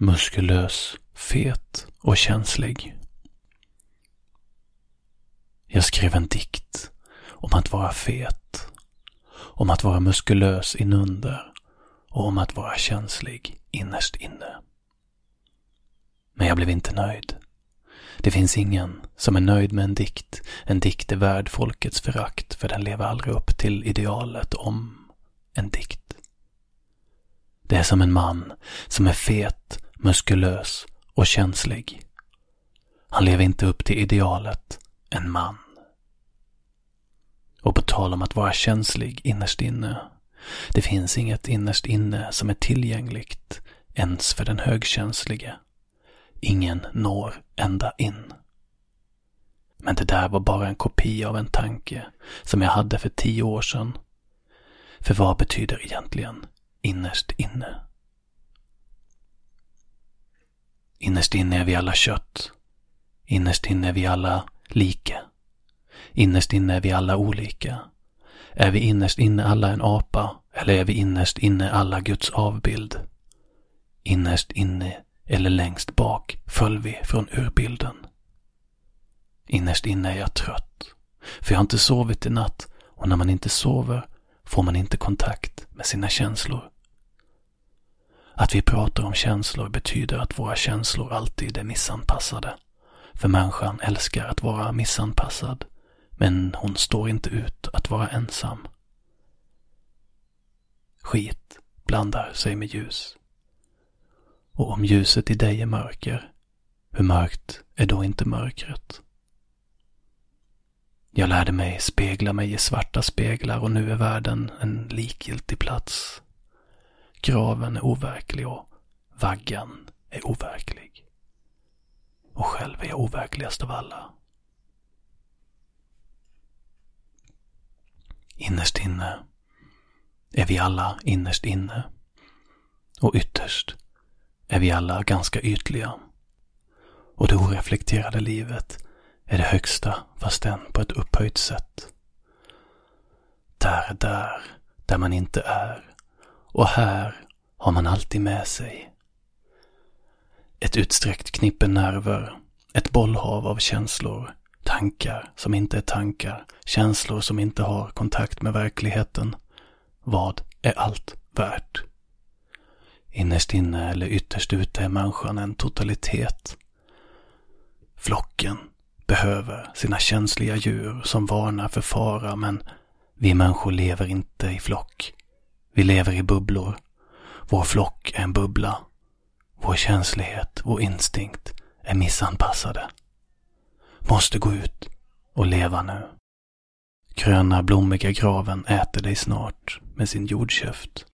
muskulös, fet och känslig. Jag skrev en dikt om att vara fet, om att vara muskulös inunder och om att vara känslig innerst inne. Men jag blev inte nöjd. Det finns ingen som är nöjd med en dikt. En dikt är värd folkets förakt för den lever aldrig upp till idealet om en dikt. Det är som en man som är fet, muskulös och känslig. Han lever inte upp till idealet, en man. Och på tal om att vara känslig innerst inne. Det finns inget innerst inne som är tillgängligt ens för den högkänslige. Ingen når ända in. Men det där var bara en kopia av en tanke som jag hade för tio år sedan. För vad betyder egentligen innerst inne? Innerst inne är vi alla kött. Innerst inne är vi alla lika. Innerst inne är vi alla olika. Är vi innerst inne alla en apa eller är vi innerst inne alla Guds avbild? Innerst inne eller längst bak föll vi från urbilden. Innerst inne är jag trött. För jag har inte sovit i natt och när man inte sover får man inte kontakt med sina känslor. Att vi pratar om känslor betyder att våra känslor alltid är missanpassade. För människan älskar att vara missanpassad. Men hon står inte ut att vara ensam. Skit blandar sig med ljus. Och om ljuset i dig är mörker, hur mörkt är då inte mörkret? Jag lärde mig spegla mig i svarta speglar och nu är världen en likgiltig plats. Graven är overklig och vaggan är overklig. Och själv är jag overkligast av alla. Innerst inne är vi alla innerst inne. Och ytterst är vi alla ganska ytliga. Och det oreflekterade livet är det högsta fast än på ett upphöjt sätt. Där där, där man inte är. Och här har man alltid med sig. Ett utsträckt knippe nerver, ett bollhav av känslor, tankar som inte är tankar, känslor som inte har kontakt med verkligheten. Vad är allt värt? Innerst inne eller ytterst ute är människan en totalitet. Flocken behöver sina känsliga djur som varnar för fara men vi människor lever inte i flock. Vi lever i bubblor. Vår flock är en bubbla. Vår känslighet, vår instinkt är missanpassade. Måste gå ut och leva nu. Gröna blommiga graven äter dig snart med sin jordkäft.